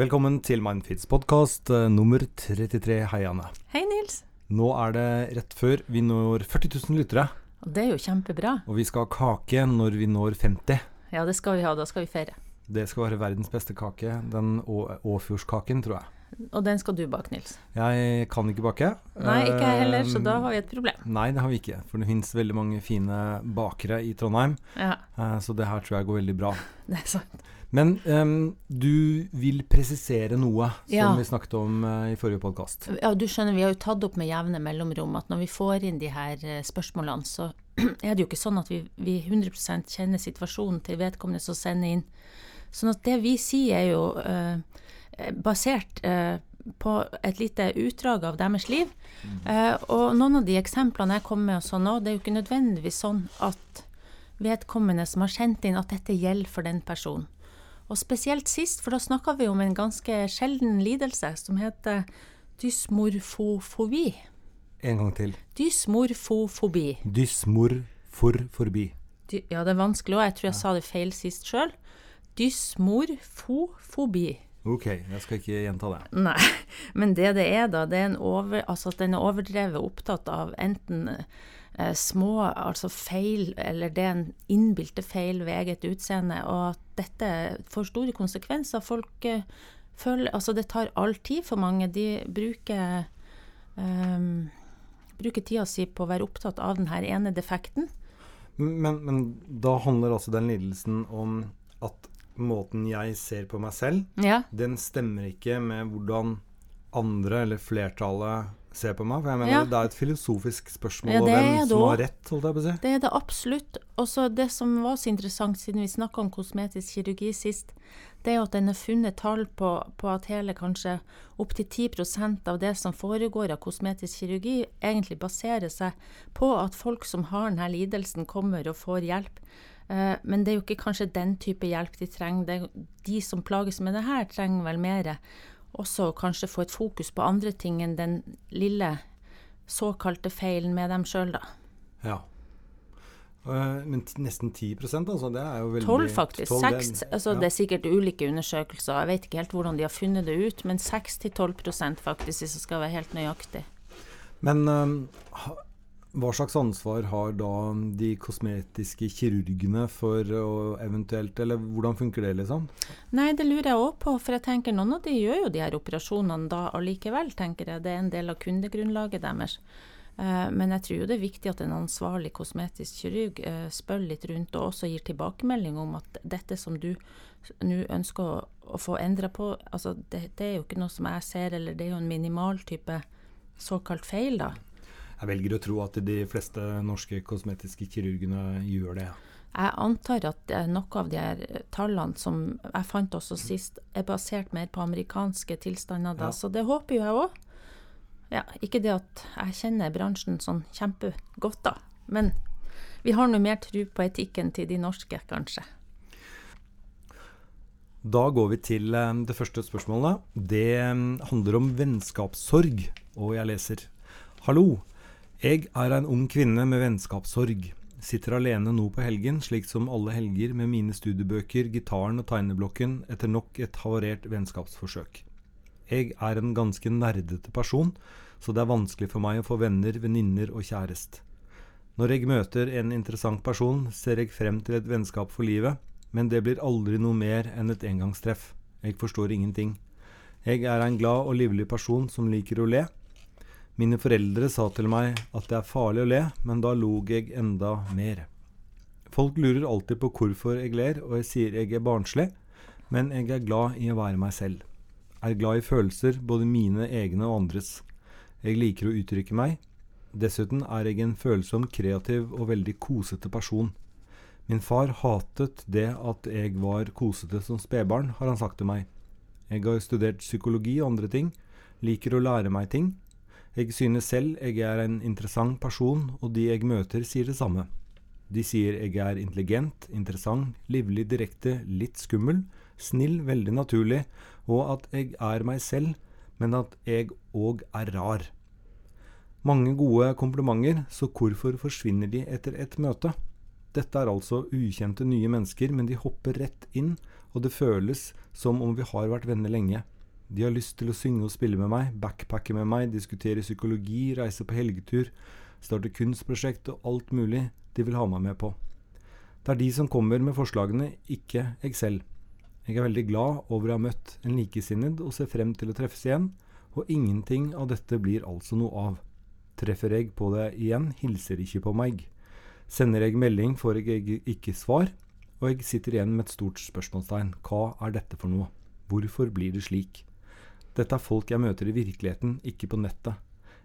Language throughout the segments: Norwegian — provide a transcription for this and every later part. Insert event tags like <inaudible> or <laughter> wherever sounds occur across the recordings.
Velkommen til Mindfeeds podkast nummer 33. Hei, Anne. Hei, Nils. Nå er det rett før vi når 40 000 lyttere. Og det er jo kjempebra. Og vi skal ha kake når vi når 50. Ja, det skal vi ha. Da skal vi feire. Det skal være verdens beste kake. Den Åfjordskaken, tror jeg. Og den skal du bake, Nils. Jeg kan ikke bake. Nei, ikke jeg heller, så Eh, da har vi et problem. Nei, det har vi ikke. For det fins veldig mange fine bakere i Trondheim. Ja, eh, Så det her tror jeg går veldig bra. <laughs> det er sant. Men um, du vil presisere noe som Ja. vi snakket om uh, i forrige podkast. Ja, du skjønner, vi har jo tatt opp med jevne mellomrom at når vi får inn de her uh, spørsmålene, så <clears throat> er det jo ikke sånn at vi, vi 100% kjenner situasjonen til vedkommende som sender inn. Sånn at det vi sier er jo uh, basert på et lite utdrag av deres liv. Eh, og noen av de eksemplene jeg kommer med og sånn nå, det er jo ikke nødvendigvis sånn at vedkommende som har sendt inn, at dette gjelder for den personen. Og spesielt sist, for da snakka vi om en ganske sjelden lidelse som heter dysmorfofobi. En gang til. Dysmorfofobi. Dysmorforforbi. Dy ja, det er vanskelig òg, jeg tror jeg sa det feil sist sjøl. Dysmorfofobi. Ok, jeg skal ikke gjenta det. Nei, <laughs> men det det er da, det er en over, altså at den er overdrevet opptatt av enten små altså feil, eller det er en innbilte feil ved eget utseende, og at dette får store konsekvenser. Folk eh, føler Altså, det tar all tid for mange. De bruker um, bruker tida si på å være opptatt av denne ene defekten. Men, men da handler altså den lidelsen om at måten jeg ser på meg selv, Ja, den stemmer ikke med hvordan andre eller flertallet ser på meg. For jeg mener Ja. det er et filosofisk spørsmål Ja, om hvem som har rett, holdt jeg på å si. Det er det absolutt. Og så det som var så interessant siden vi snakka om kosmetisk kirurgi sist, det er jo at den har funnet tall på, på at hele kanskje opptil 10% av det som foregår av kosmetisk kirurgi, egentlig baserer seg på at folk som har denne lidelsen, kommer og får hjelp. Eh, Men det er jo ikke kanskje den type hjelp de trenger. Er, de som plages med det her, trenger vel mer. Også kanskje få et fokus på andre ting enn den lille såkalte feilen med dem sjøl, da. Ja. Eh, men nesten 10 altså, det er jo veldig 12 faktisk. 12, det- altså ja. Det er sikkert ulike undersøkelser, jeg vet ikke helt hvordan de har funnet det ut, men 6-12% faktisk, hvis jeg skal være helt nøyaktig. Men ha- hva slags ansvar har da de kosmetiske kirurgene for å eventuelt Eller hvordan funker det, liksom? Nei, det lurer jeg òg på, for jeg tenker noen av de gjør jo de her operasjonene da allikevel, tenker jeg. Det er en del av kundegrunnlaget deres. Eh, Men jeg tror jo det er viktig at en ansvarlig kosmetisk kirurg eh, spør litt rundt og også gir tilbakemelding om at dette som du nå ønsker å, få endra på, altså det, det er jo ikke noe som jeg ser, eller det er jo en minimal type såkalt feil, da. Jeg velger å tro at de fleste norske kosmetiske kirurgene gjør det. Jeg antar at noen noe av de her eh, tallene som jeg fant også sist, er basert mer på amerikanske tilstander, da, Ja. så det håper jo jeg òg. Ja, ikke det at jeg kjenner bransjen sånn kjempegodt, da, men vi har nå mer tro på etikken til de norske, kanskje. Da går vi til eh, det første spørsmålet. Det eh, handler om vennskapssorg, og jeg leser. Hallo. Jeg er en ung kvinne med vennskapssorg. Sitter alene nå på helgen, slik som alle helger, med mine studiebøker, gitaren og tegneblokken etter nok et havarert vennskapsforsøk. Jeg er en ganske nerdete person, så det er vanskelig for meg å få venner, venninner og kjærest. Når jeg møter en interessant person, ser jeg frem til et vennskap for livet, men det blir aldri noe mer enn et engangstreff. Jeg forstår ingenting. Jeg er en glad og livlig person som liker å le. Mine foreldre sa til meg at det er farlig å le, men da log jeg enda mer. Folk lurer alltid på hvorfor jeg ler, og jeg sier jeg er barnslig, men jeg er glad i å være meg selv. Er glad i følelser, både mine egne og andres. Jeg liker å uttrykke meg. Dessuten er jeg en følsom, kreativ og veldig kosete person. Min far hatet det at jeg var kosete som spedbarn, har han sagt til meg. Jeg har studert psykologi og andre ting, liker å lære meg ting. Jeg synes selv jeg er en interessant person, og de jeg møter sier det samme. De sier jeg er intelligent, interessant, livlig, direkte, litt skummel, snill, veldig naturlig, og at jeg er meg selv, men at jeg òg er rar. Mange gode komplimenter, så hvorfor forsvinner de etter et møte? Dette er altså ukjente nye mennesker, men de hopper rett inn og det føles som om vi har vært venner lenge. De har lyst til å synge og spille med meg, backpacke med meg, diskutere psykologi, reise på helgetur, starte kunstprosjekt og alt mulig de vil ha meg med på. Det er de som kommer med forslagene, ikke jeg selv. Jeg er veldig glad over å ha møtt en likesinnet og ser frem til å treffes igjen, og ingenting av dette blir altså noe av. Treffer jeg på det igjen, hilser ikke på meg. Sender jeg melding, får jeg ikke svar, og jeg sitter igjen med et stort spørsmålstegn. Hva er dette for noe? Hvorfor blir det slik? Dette er folk jeg møter i virkeligheten, ikke på nettet.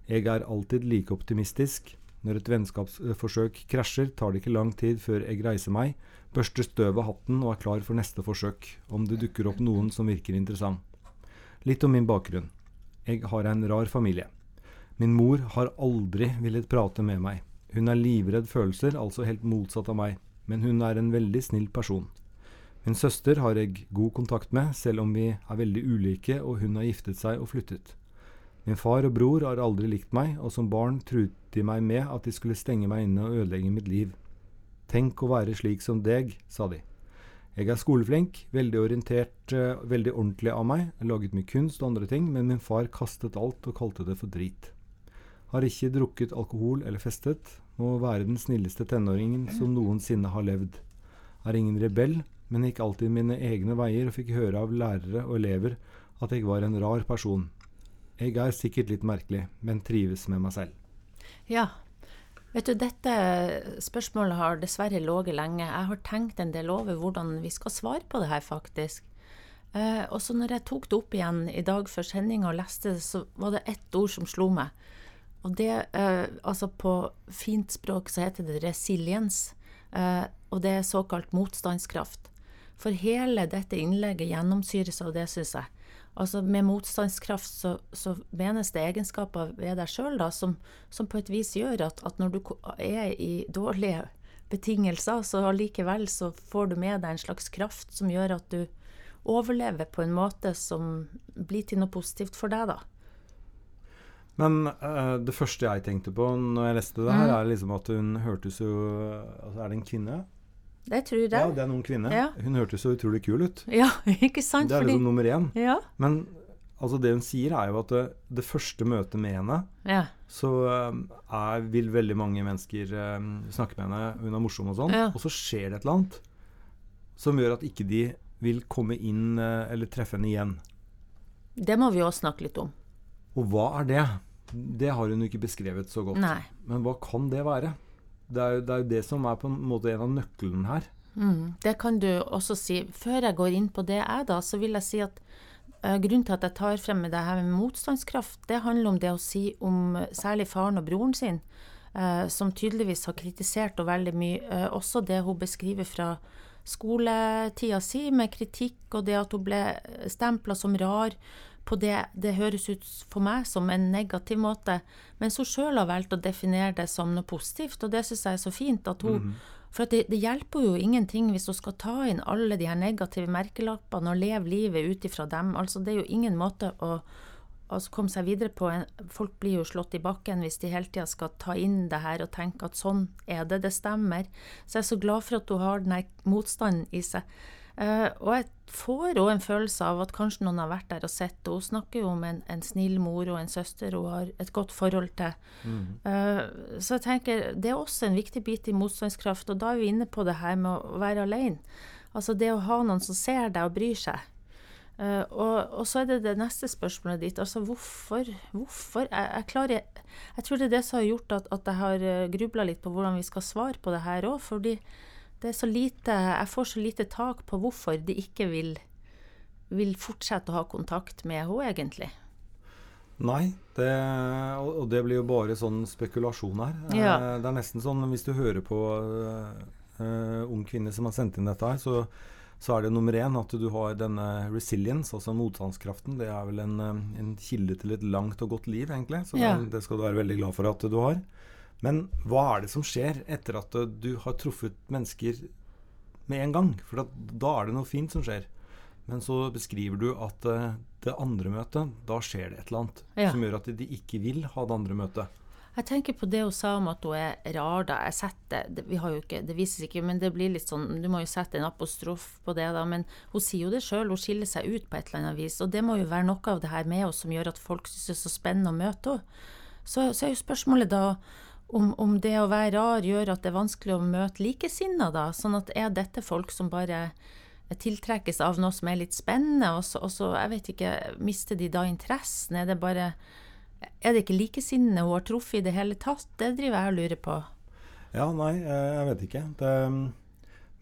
Jeg er alltid like optimistisk. Når et vennskapsforsøk krasjer, tar det ikke lang tid før jeg reiser meg, børster støv av hatten og er klar for neste forsøk, om det dukker opp noen som virker interessant. Litt om min bakgrunn. Jeg har en rar familie. Min mor har aldri villet prate med meg. Hun er livredd følelser, altså helt motsatt av meg men hun er en veldig snill person. Min søster har jeg god kontakt med, selv om vi er veldig ulike og hun har giftet seg og flyttet. Min far og bror har aldri likt meg, og som barn truet de meg med at de skulle stenge meg inne og ødelegge mitt liv. Tenk å være slik som deg, sa de. Jeg er skoleflink, veldig orientert, eh, veldig ordentlig av meg, jeg laget mye kunst og andre ting, men min far kastet alt og kalte det for drit. Har ikke drukket alkohol eller festet, må være den snilleste tenåringen som noensinne har levd. Er ingen rebell, men gikk alltid mine egne veier og fikk høre av lærere og elever at jeg var en rar person. Jeg er sikkert litt merkelig, men trives med meg selv. Ja. Vet du, dette spørsmålet har dessverre ligget lenge. Jeg har tenkt en del over hvordan vi skal svare på det her, faktisk. Eh, og så når jeg tok det opp igjen i dag før sendinga og leste det, så var det ett ord som slo meg. Og det, eh, altså på fint språk så heter det resiliens, eh, og det er såkalt motstandskraft. For hele dette innlegget gjennomsyres av det, syns jeg. Altså Med motstandskraft så, så, menes det egenskaper ved deg sjøl som, som, på et vis gjør at, at, når du er i dårlige betingelser, så allikevel så får du med deg en slags kraft som gjør at du overlever på en måte som blir til noe positivt for deg, da. Men uh, det første jeg tenkte på når jeg leste det her, mm. er liksom at hun hørtes jo altså Er det en kvinne? Det tror jeg. Ja, det er noen kvinne. Ja. Hun hørtes så utrolig kul ut. <laughs> Ja, ikke sant? Det er liksom nummer én. Ja. Men altså det hun sier, er jo at det, det første møtet med henne, ja. så um, er, vil veldig mange mennesker um, snakke med henne, hun er morsom og sånn, og så skjer det et eller annet som gjør at ikke de vil komme inn uh, eller treffe henne igjen. Det må vi òg snakke litt om. Og hva er det? Det har hun ikke beskrevet så godt. Nei. Men hva kan det være? Det er, jo, det er det som er på en måte en av nøklene her. Mm, det kan du også si. Før jeg går inn på det, jeg da, så vil jeg si at uh, grunnen til at jeg tar frem det her med motstandskraft, det handler om det å si om uh, særlig faren og broren sin, uh, som tydeligvis har kritisert henne veldig mye. også det hun beskriver fra skoletida si, med kritikk og det at hun ble stempla som rar på det det høres ut for meg som en negativ måte, mens hun sjøl har valgt å definere det som noe positivt, og det syns jeg er så fint. at hun, mm. For det, det, hjelper jo ingenting hvis hun skal ta inn alle de her negative merkelappene og leve livet ut ifra dem. Altså, det er jo ingen måte å altså komme seg videre på. Folk blir jo slått i bakken hvis de hele tida skal ta inn det her og tenke at sånn er det, det stemmer. Så jeg er så glad for at hun har den motstanden i seg. Uh, og jeg får òg en følelse av at kanskje noen har vært der og sett og Hun snakker jo om en, en snill mor og en søster hun har et godt forhold til. Mm. Uh, så jeg tenker det er også en viktig bit i motstandskraft, og da er vi inne på det her med å være alene. Altså det å ha noen som ser deg og bryr seg. Uh, og, og, så er det det neste spørsmålet ditt. Altså hvorfor? Hvorfor? Jeg, jeg, klarer, jeg tror det er det som har gjort at, at jeg har grubla litt på hvordan vi skal svare på det her òg. Fordi det er så lite Jeg får så lite tak på hvorfor de ikke vil, vil fortsette å ha kontakt med henne, egentlig. Nei, det, og det blir jo bare sånn spekulasjon her. Ja. Eh, det er nesten sånn hvis du hører på uh, ung kvinne som har sendt inn dette her, så, så, er det nummer én at du har denne resilience, altså motstandskraften. Det er vel en, en kilde til et langt og godt liv, egentlig. Så ja. det, det, skal du være veldig glad for at du har. Men hva er det som skjer etter at du har truffet mennesker med en gang? For da er det noe fint som skjer. Men så beskriver du at uh, det andre møtet, da skjer det et eller annet ja. som gjør at de ikke vil ha det andre møtet. Jeg tenker på det hun sa om at hun er rar, da. Jeg setter, det, vi har jo ikke, det vises ikke, men det blir litt sånn Du må jo sette en apostrof på det, da. Men hun sier jo det sjøl, hun skiller seg ut på et eller annet vis. Og det må jo være noe av det her med oss som gjør at folk syns det er så spennende å møte henne. Så, så er jo spørsmålet da om, om, det å være rar gjør at det er vanskelig å møte likesinnede, da. Sånn at er dette folk som bare tiltrekkes av noe som er litt spennende, og så, og så jeg vet ikke, mister de da interessen? Er det bare er det ikke likesinnede hun har truffet i det hele tatt? Det driver jeg og lurer på. Ja, nei, jeg vet ikke. Det,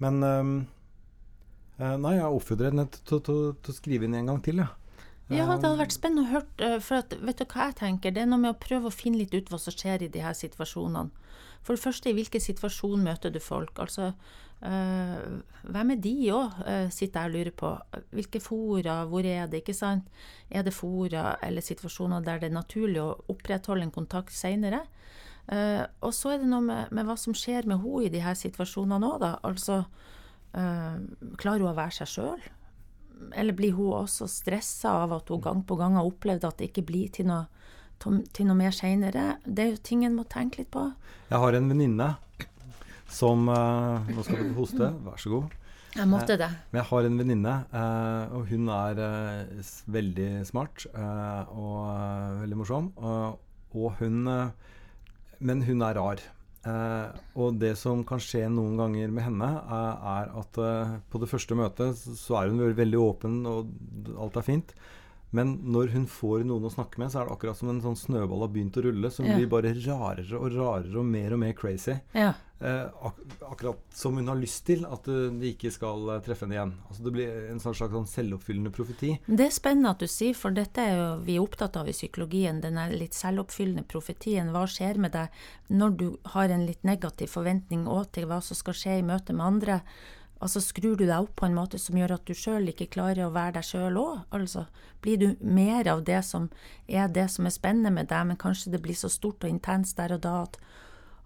men eh, Nei, jeg oppfordrer henne til, til, å skrive inn en gang til, ja. Ja, det hadde vært spennende å høre. Eh, for at, vet du hva jeg tenker? Det er noe med å prøve å finne litt ut hva som skjer i de her situasjonene. For det første, i hvilken situasjon møter du folk? Altså, øh, hvem er de òg, øh, sitter jeg og lurer på. Hvilke fora, hvor er det, ikke sant? Er det fora eller situasjoner der det er naturlig å opprettholde en kontakt seinere? Uh, og så er det noe med, med, hva som skjer med henne i de her situasjonene òg, da. Altså, uh, klarer hun å være seg sjøl? Eller blir hun også stressa av at hun gang på gang har opplevd at det ikke blir til noe, til noe mer seinere? Det er jo ting en må tenke litt på. Jeg har en venninne som uh, Nå skal du hoste, vær så god. Jeg måtte det. Men jeg har en venninne, uh, og hun er veldig smart og veldig morsom. og hun Men hun er rar. Uh, og det som kan skje noen ganger med henne, er, er at eh, på det første møtet så er hun veldig åpen, og alt er fint. Men når hun får noen å snakke med, så er det akkurat som en sånn snøball har begynt å rulle, som ja. blir bare rarere og rarere og mer og mer crazy. Ja. Eh, ak akkurat som hun har lyst til at uh, de ikke skal uh, treffe henne igjen. Altså Det blir en slags sånn selvoppfyllende profeti. Det er spennende at du sier, for dette er jo vi er opptatt av i psykologien. Den litt selvoppfyllende profetien. Hva skjer med deg når du har en litt negativ forventning òg til hva som skal skje i møte med andre? Altså Skrur du deg opp på en måte som gjør at du sjøl ikke klarer å være deg sjøl òg? Altså, blir du mer av det som er det som er spennende med deg, men kanskje det blir så stort og intenst der og da at,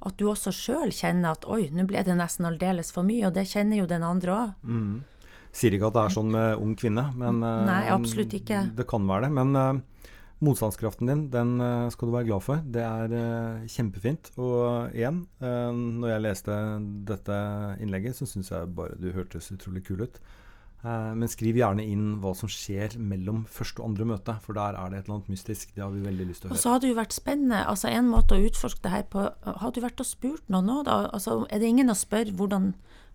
at du også sjøl kjenner at oi, nå ble det nesten aldeles for mye, og det kjenner jo den andre òg. Mm. Sier ikke at det er sånn med ung kvinne, men Nei, absolutt ikke. det kan være det. Men uh, Motstandskraften din den eh, skal du være glad for. Det er uh, kjempefint. Og igjen, uh, når jeg leste dette innlegget, så syns jeg bare du hørtes utrolig kul ut. Men skriv gjerne inn hva som skjer mellom første og andre møte, for der er det et eller annet mystisk. Det har vi veldig lyst til å høre. Og så hadde det jo vært spennende. altså En måte å utforske det her på Hadde du vært og spurt noen nå, da? Altså, er det ingen å spørre hvordan,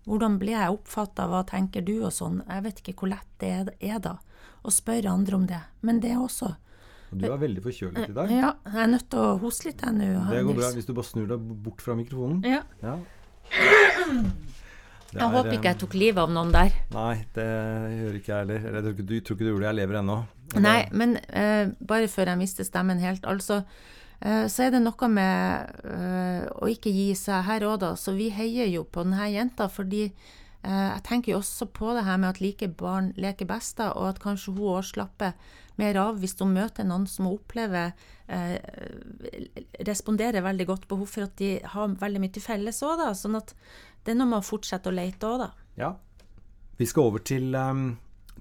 hvordan ble jeg oppfatta, hva tenker du, og sånn? Jeg vet ikke hvor lett det er da å spørre andre om det. Men det er også du er veldig forkjølet i dag. Ja, jeg er nødt til å hoste litt her nå. Det går bra hvis du bare snur deg bort fra mikrofonen. Ja. ja. Er, jeg håper ikke jeg tok livet av noen der. Nei, det gjør ikke jeg heller. Jeg tror ikke du, tror ikke du gjorde det. Jeg lever ennå. Nei, men uh, bare før jeg mister stemmen helt. Altså, uh, så er det noe med uh, å ikke gi seg her òg, da. Så vi heier jo på denne jenta fordi jeg tenker jo også på det her med at like barn leker best, da, og at kanskje hun òg slapper mer av hvis hun møter noen som hun opplever eh, responderer veldig godt på henne, for at de har veldig mye til felles òg, da. Sånn at det er noe med å fortsette å lete òg, da. Ja. Vi skal over til um,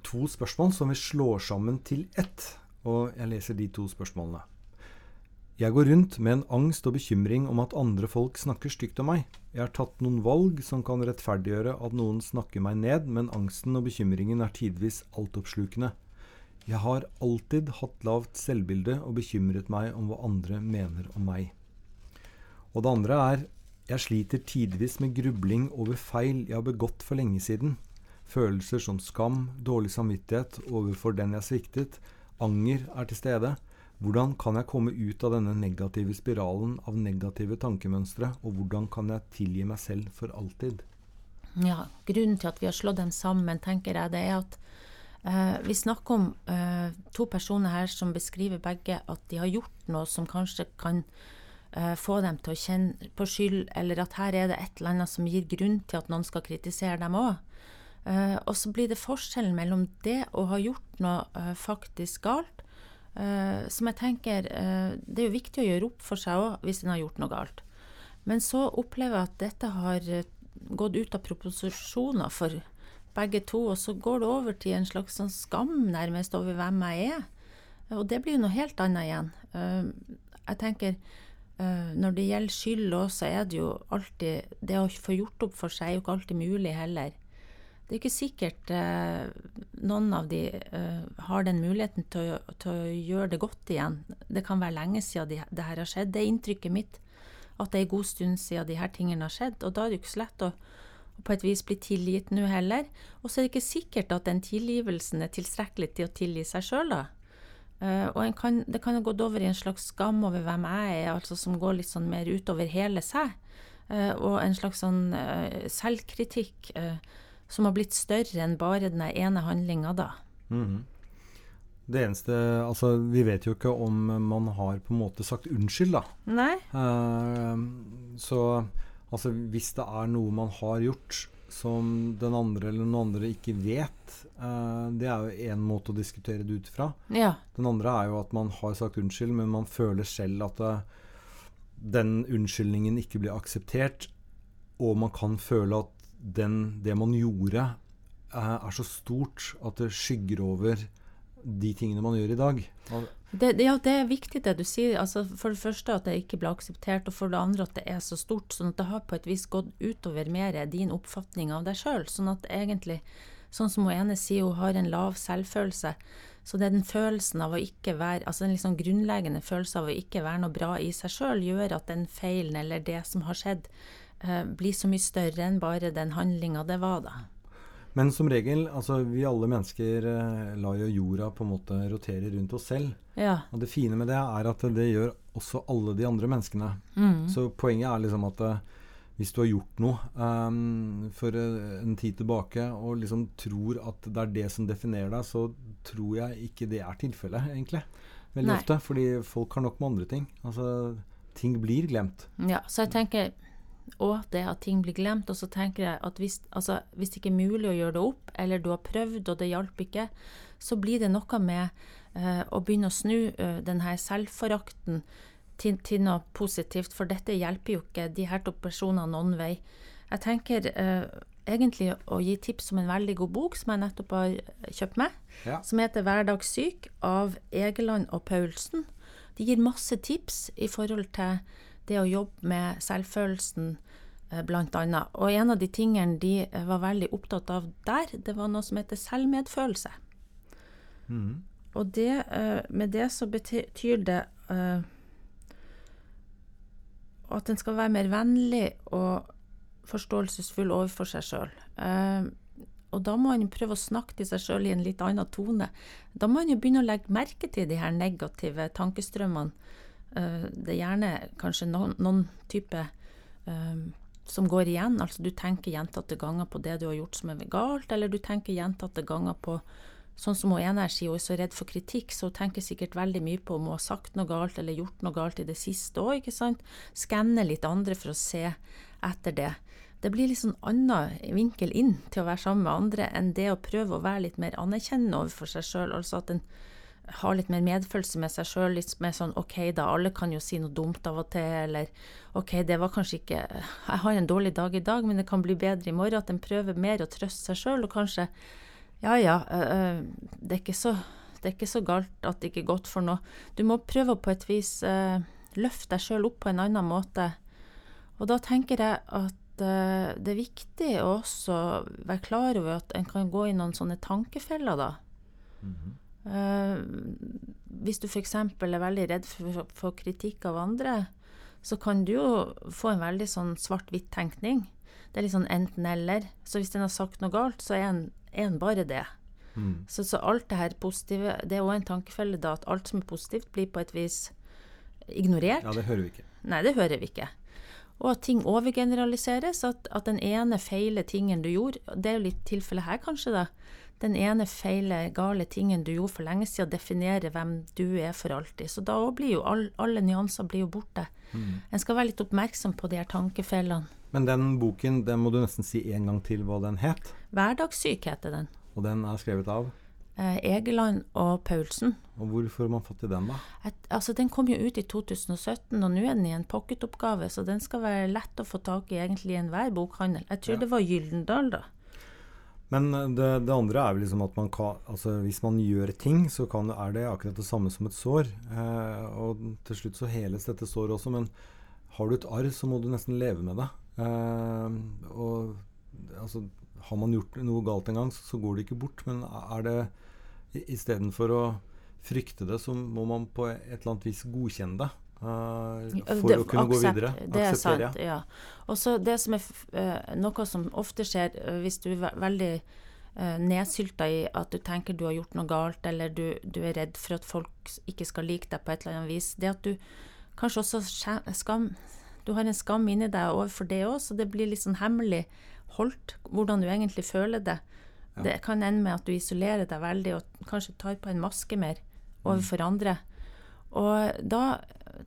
to spørsmål som vi slår sammen til ett. Og jeg leser de to spørsmålene. Jeg går rundt med en angst og bekymring om at andre folk snakker stygt om meg. Jeg har tatt noen valg som kan rettferdiggjøre at noen snakker meg ned, men angsten og bekymringen er tidvis altoppslukende. Jeg har alltid hatt lavt selvbilde og bekymret meg om hva andre mener om meg. Og det andre er jeg sliter tidvis med grubling over feil jeg har begått for lenge siden. Følelser som skam, dårlig samvittighet overfor den jeg sviktet, anger er til stede. Hvordan kan jeg komme ut av denne negative spiralen av negative tankemønstre, og hvordan kan jeg tilgi meg selv for alltid? Ja, Grunnen til at vi har slått dem sammen, tenker jeg, det er at Eh, vi snakker om eh, to personer her som beskriver begge at de har gjort noe som kanskje kan eh, få dem til å kjenne på skyld, eller at her er det et eller annet som gir grunn til at noen skal kritisere dem òg. Eh, og så blir det forskjellen mellom det å ha gjort noe eh, faktisk galt, eh, som jeg tenker Det er jo viktig å gjøre opp for seg òg hvis en har gjort noe galt. Men så opplever jeg at dette har gått ut av proposisjoner for begge to, og så går det over til en slags sånn skam nærmest over hvem jeg er. Og det blir jo noe helt annet igjen. Uh, jeg tenker uh, når det gjelder skyld òg, så er det jo alltid Det å få gjort opp for seg er jo ikke alltid mulig heller. Det er ikke sikkert eh, noen av de eh, har den muligheten til å, til å, gjøre det godt igjen. Det kan være lenge siden de, det her har skjedd. Det er inntrykket mitt at det er en god stund siden de her tingene har skjedd. Og da er det jo ikke så lett å å på et vis bli tilgitt nå heller. Og så er det ikke sikkert at den tilgivelsen er tilstrekkelig til å tilgi seg sjøl, da. Uh, og kan, det kan ha gått over i en slags skam over hvem jeg er, altså som går litt sånn mer utover hele seg. Uh, og en slags sånn uh, selvkritikk som har blitt større enn bare den ene handlinga, da. Mm -hmm. Det eneste Altså, vi vet jo ikke om man har på en måte sagt unnskyld, da. Nei. så Altså hvis det er noe man har gjort som den andre eller noen andre ikke vet, uh, det er jo én måte å diskutere det ut fra. Ja. Den andre er jo at man har sagt unnskyld, men man føler selv at uh, den unnskyldningen ikke blir akseptert, og man kan føle at den, det man gjorde, uh, er så stort at det skygger over de tingene man gjør i dag. Det, det, ja, det er viktig det du sier. Altså, for det første at det ikke blir akseptert, og for det andre at det er så stort. sånn at det har på et vis gått utover mer din oppfatning av deg sjøl. Sånn at egentlig, sånn som hun ene sier, hun har en lav selvfølelse. Så det er den følelsen av å ikke være, altså den liksom grunnleggende følelsen av å ikke være noe bra i seg sjøl, gjør at den feilen eller det som har skjedd, eh, blir så mye større enn bare den handlinga det var, da. Men som regel, altså vi alle mennesker eh, lar jo jorda på en måte rotere rundt oss selv. Ja. Og det fine med det er at det gjør også alle de andre menneskene. Mm. Så poenget er liksom at uh, hvis du har gjort noe um, for uh, en tid tilbake og liksom tror at det er det som definerer deg, så tror jeg ikke det er tilfellet, egentlig. Veldig Nei. ofte. Fordi folk har nok med andre ting. Altså, ting blir glemt. Ja, så jeg tenker og det at ting blir glemt. Og så tenker jeg at hvis, altså, hvis det ikke er mulig å gjøre det opp, eller du har prøvd og det hjalp ikke, så blir det noe med uh, å begynne å snu uh, denne selvforakten til, til, noe positivt. For dette hjelper jo ikke de her to personene noen vei. Jeg tenker uh, egentlig å gi tips om en veldig god bok som jeg nettopp har kjøpt meg, ja. som heter 'Hverdagssyk' av Egeland og Paulsen. De gir masse tips i forhold til det å jobbe med selvfølelsen, eh, blant annet. Og en av de tingene de eh, var veldig opptatt av der, det var noe som heter selvmedfølelse. Mm. Og det, eh, med det så betyr det at en skal være mer vennlig og forståelsesfull overfor seg sjøl. Og da må han prøve å snakke til seg sjøl i en litt annen tone. Da må han jo begynne å legge merke til de her negative tankestrømmene det er gjerne kanskje noen, noen type um, som går igjen. Altså du tenker gjentatte ganger på det du har gjort som er galt, eller du tenker gjentatte ganger på Sånn som hun ene sier, hun er så redd for kritikk, så hun tenker sikkert veldig mye på om hun har sagt noe galt eller gjort noe galt i det siste òg, ikke sant. Skanne litt andre for å se etter det. Det blir litt sånn annen vinkel inn til å være sammen med andre enn det å prøve å være litt mer anerkjennende overfor seg sjøl. Altså at en ha litt mer medfølelse med seg sjøl. Litt mer sånn OK, da, alle kan jo si noe dumt av og til, eller OK, det var kanskje ikke Jeg har en dårlig dag i dag, men det kan bli bedre i morgen. At en prøver mer å trøste seg sjøl, og kanskje Ja, ja, øh, det, er så, det er ikke så galt at det ikke er godt for noe. Du må prøve å på et vis øh, løfte deg sjøl opp på en annen måte. Og da tenker jeg at det er viktig å også være klar over at en kan gå i noen sånne tankefeller, da. Mm -hmm. Uh, hvis du f.eks. er veldig redd for, for kritikk av andre, så kan du jo få en veldig sånn svart-hvitt-tenkning. Det er litt sånn enten-eller. Så hvis en har sagt noe galt, så er en, er en bare det. Mm. Så, så, alt det her positive Det er òg en tankefelle da at alt som er positivt, blir på et vis ignorert. Ja, det hører vi ikke. Nei, det hører vi ikke. Og at ting overgeneraliseres. At, at den ene feile tingen du gjorde Det er jo litt tilfellet her, kanskje, da den ene feile, gale tingen du gjorde for lenge siden, definerer hvem du er for alltid. Så da blir jo all, alle nyanser blir jo borte. Mm. En skal være litt oppmerksom på de her tankefellene. Men den boken, den må du nesten si en gang til hva den het? 'Hverdagssyk' heter den. Og den er skrevet av? Eh, Egeland og Paulsen. Og Hvorfor har man fått i den, da? Et, altså, Den kom jo ut i 2017, og nå er den i en pocketoppgave, så den skal være lett å få tak i egentlig i enhver bokhandel. Jeg tror ja. det var Gyldendal, da. Men eh, det, det, andre er vel liksom at man kan Altså hvis man gjør ting, så kan, er det akkurat det samme som et sår. Eh, og til slutt så heles dette såret også. Men har du et arr, så må du nesten leve med det. Eh, og altså, har man gjort noe galt en gang, så, så går det ikke bort. Men er det istedenfor å frykte det, så må man på et eller annet vis godkjenne det. Uh, for det, å kunne aksept, gå videre. Det er sant, ja. Og så det som er uh, noe som ofte skjer uh, hvis du er veldig uh, nedsylta i at du tenker du har gjort noe galt, eller du, du, er redd for at folk ikke skal like deg på et eller annet vis, det at du kanskje også skam, du har en skam inni deg overfor det òg, så det blir litt sånn hemmelig holdt hvordan du egentlig føler det. Ja. Det kan ende med at du isolerer deg veldig og kanskje tar på en maske mer overfor mm. andre. Og da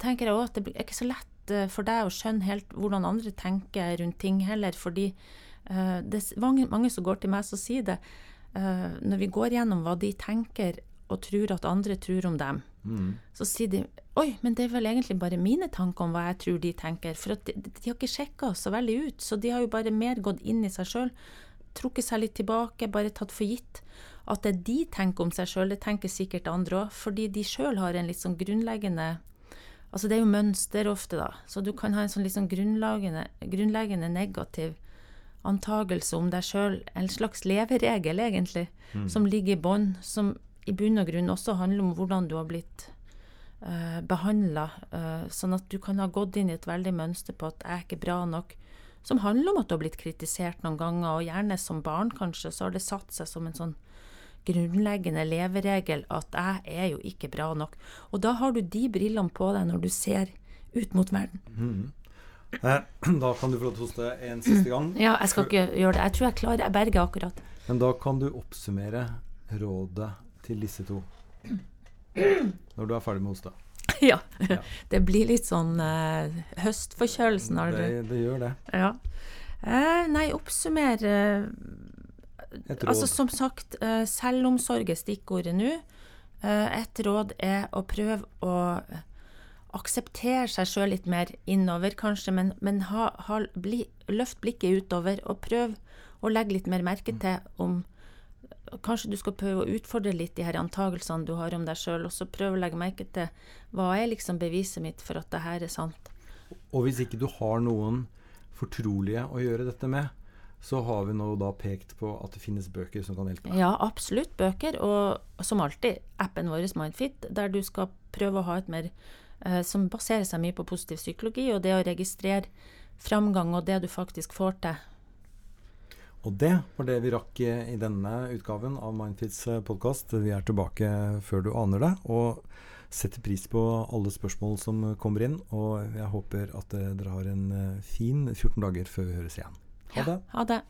tenker jeg òg at det er ikke så lett eh, for deg å skjønne helt hvordan andre tenker rundt ting heller, fordi uh, det er mange, mange, som går til meg og sier det. Uh, når vi går gjennom hva de tenker og tror at andre tror om dem, mm. så sier de Oi, men det er vel egentlig bare mine tanker om hva jeg tror de tenker. For de, de, har ikke sjekka så veldig ut, så de har jo bare mer gått inn i seg sjøl. Trukket seg litt tilbake, bare tatt for gitt. At det de tenker om seg sjøl, det tenker sikkert andre òg, fordi de sjøl har en litt sånn grunnleggende Altså det er jo mønster ofte, da. Så du kan ha en sånn liksom grunnleggende, grunnleggende negativ antagelse om deg sjøl, en slags leveregel, egentlig, mm. som ligger i bånn, som i bunn og grunn også handler om hvordan du har blitt uh, eh, behandla. Uh, eh, sånn at du kan ha gått inn i et veldig mønster på at jeg er ikke bra nok. Som handler om at du har blitt kritisert noen ganger, og gjerne som barn, kanskje, så har det satt seg som en sånn grunnleggende leveregel at jeg er jo ikke bra nok. Og da har du de brillene på deg når du ser ut mot verden. Mm. <clears throat> Da kan du få lov til å hoste en siste gang. Ja, jeg skal ikke gjøre det. Jeg tror jeg klarer jeg berger akkurat. Men da kan du oppsummere rådet til disse to når du er ferdig med å hoste. <laughs> Ja. ja. Det blir litt sånn uh, høstforkjølelse. Det, det, gjør det. Ja. Uh, nei, oppsummere uh, Altså Som sagt, uh, selvomsorg er stikkordet nå. Uh, et råd er å prøve å akseptere seg sjøl litt mer innover, kanskje, men, men ha, ha, bli, løft blikket utover og prøv å legge litt mer merke til om Kanskje du skal prøve å utfordre litt de her antagelsene du har om deg sjøl, og så prøve å legge merke til hva er liksom beviset mitt for at det her er sant. Og hvis ikke du har noen fortrolige å gjøre dette med, så har vi nå da pekt på at det finnes bøker som kan hjelpe. Ja, absolutt bøker. Og som alltid, appen vår Mindfit, der du skal prøve å ha et mer eh, Som baserer seg mye på positiv psykologi, og det å registrere framgang og det du faktisk får til. Og det var det vi rakk i denne utgaven av Mindfits eh, podkast. Vi er tilbake før du aner det. og setter pris på alle spørsmål som kommer inn. Og jeg håper at dere har en eh, fin 14 dager før vi høres igjen. Ha det. Ja, ha det.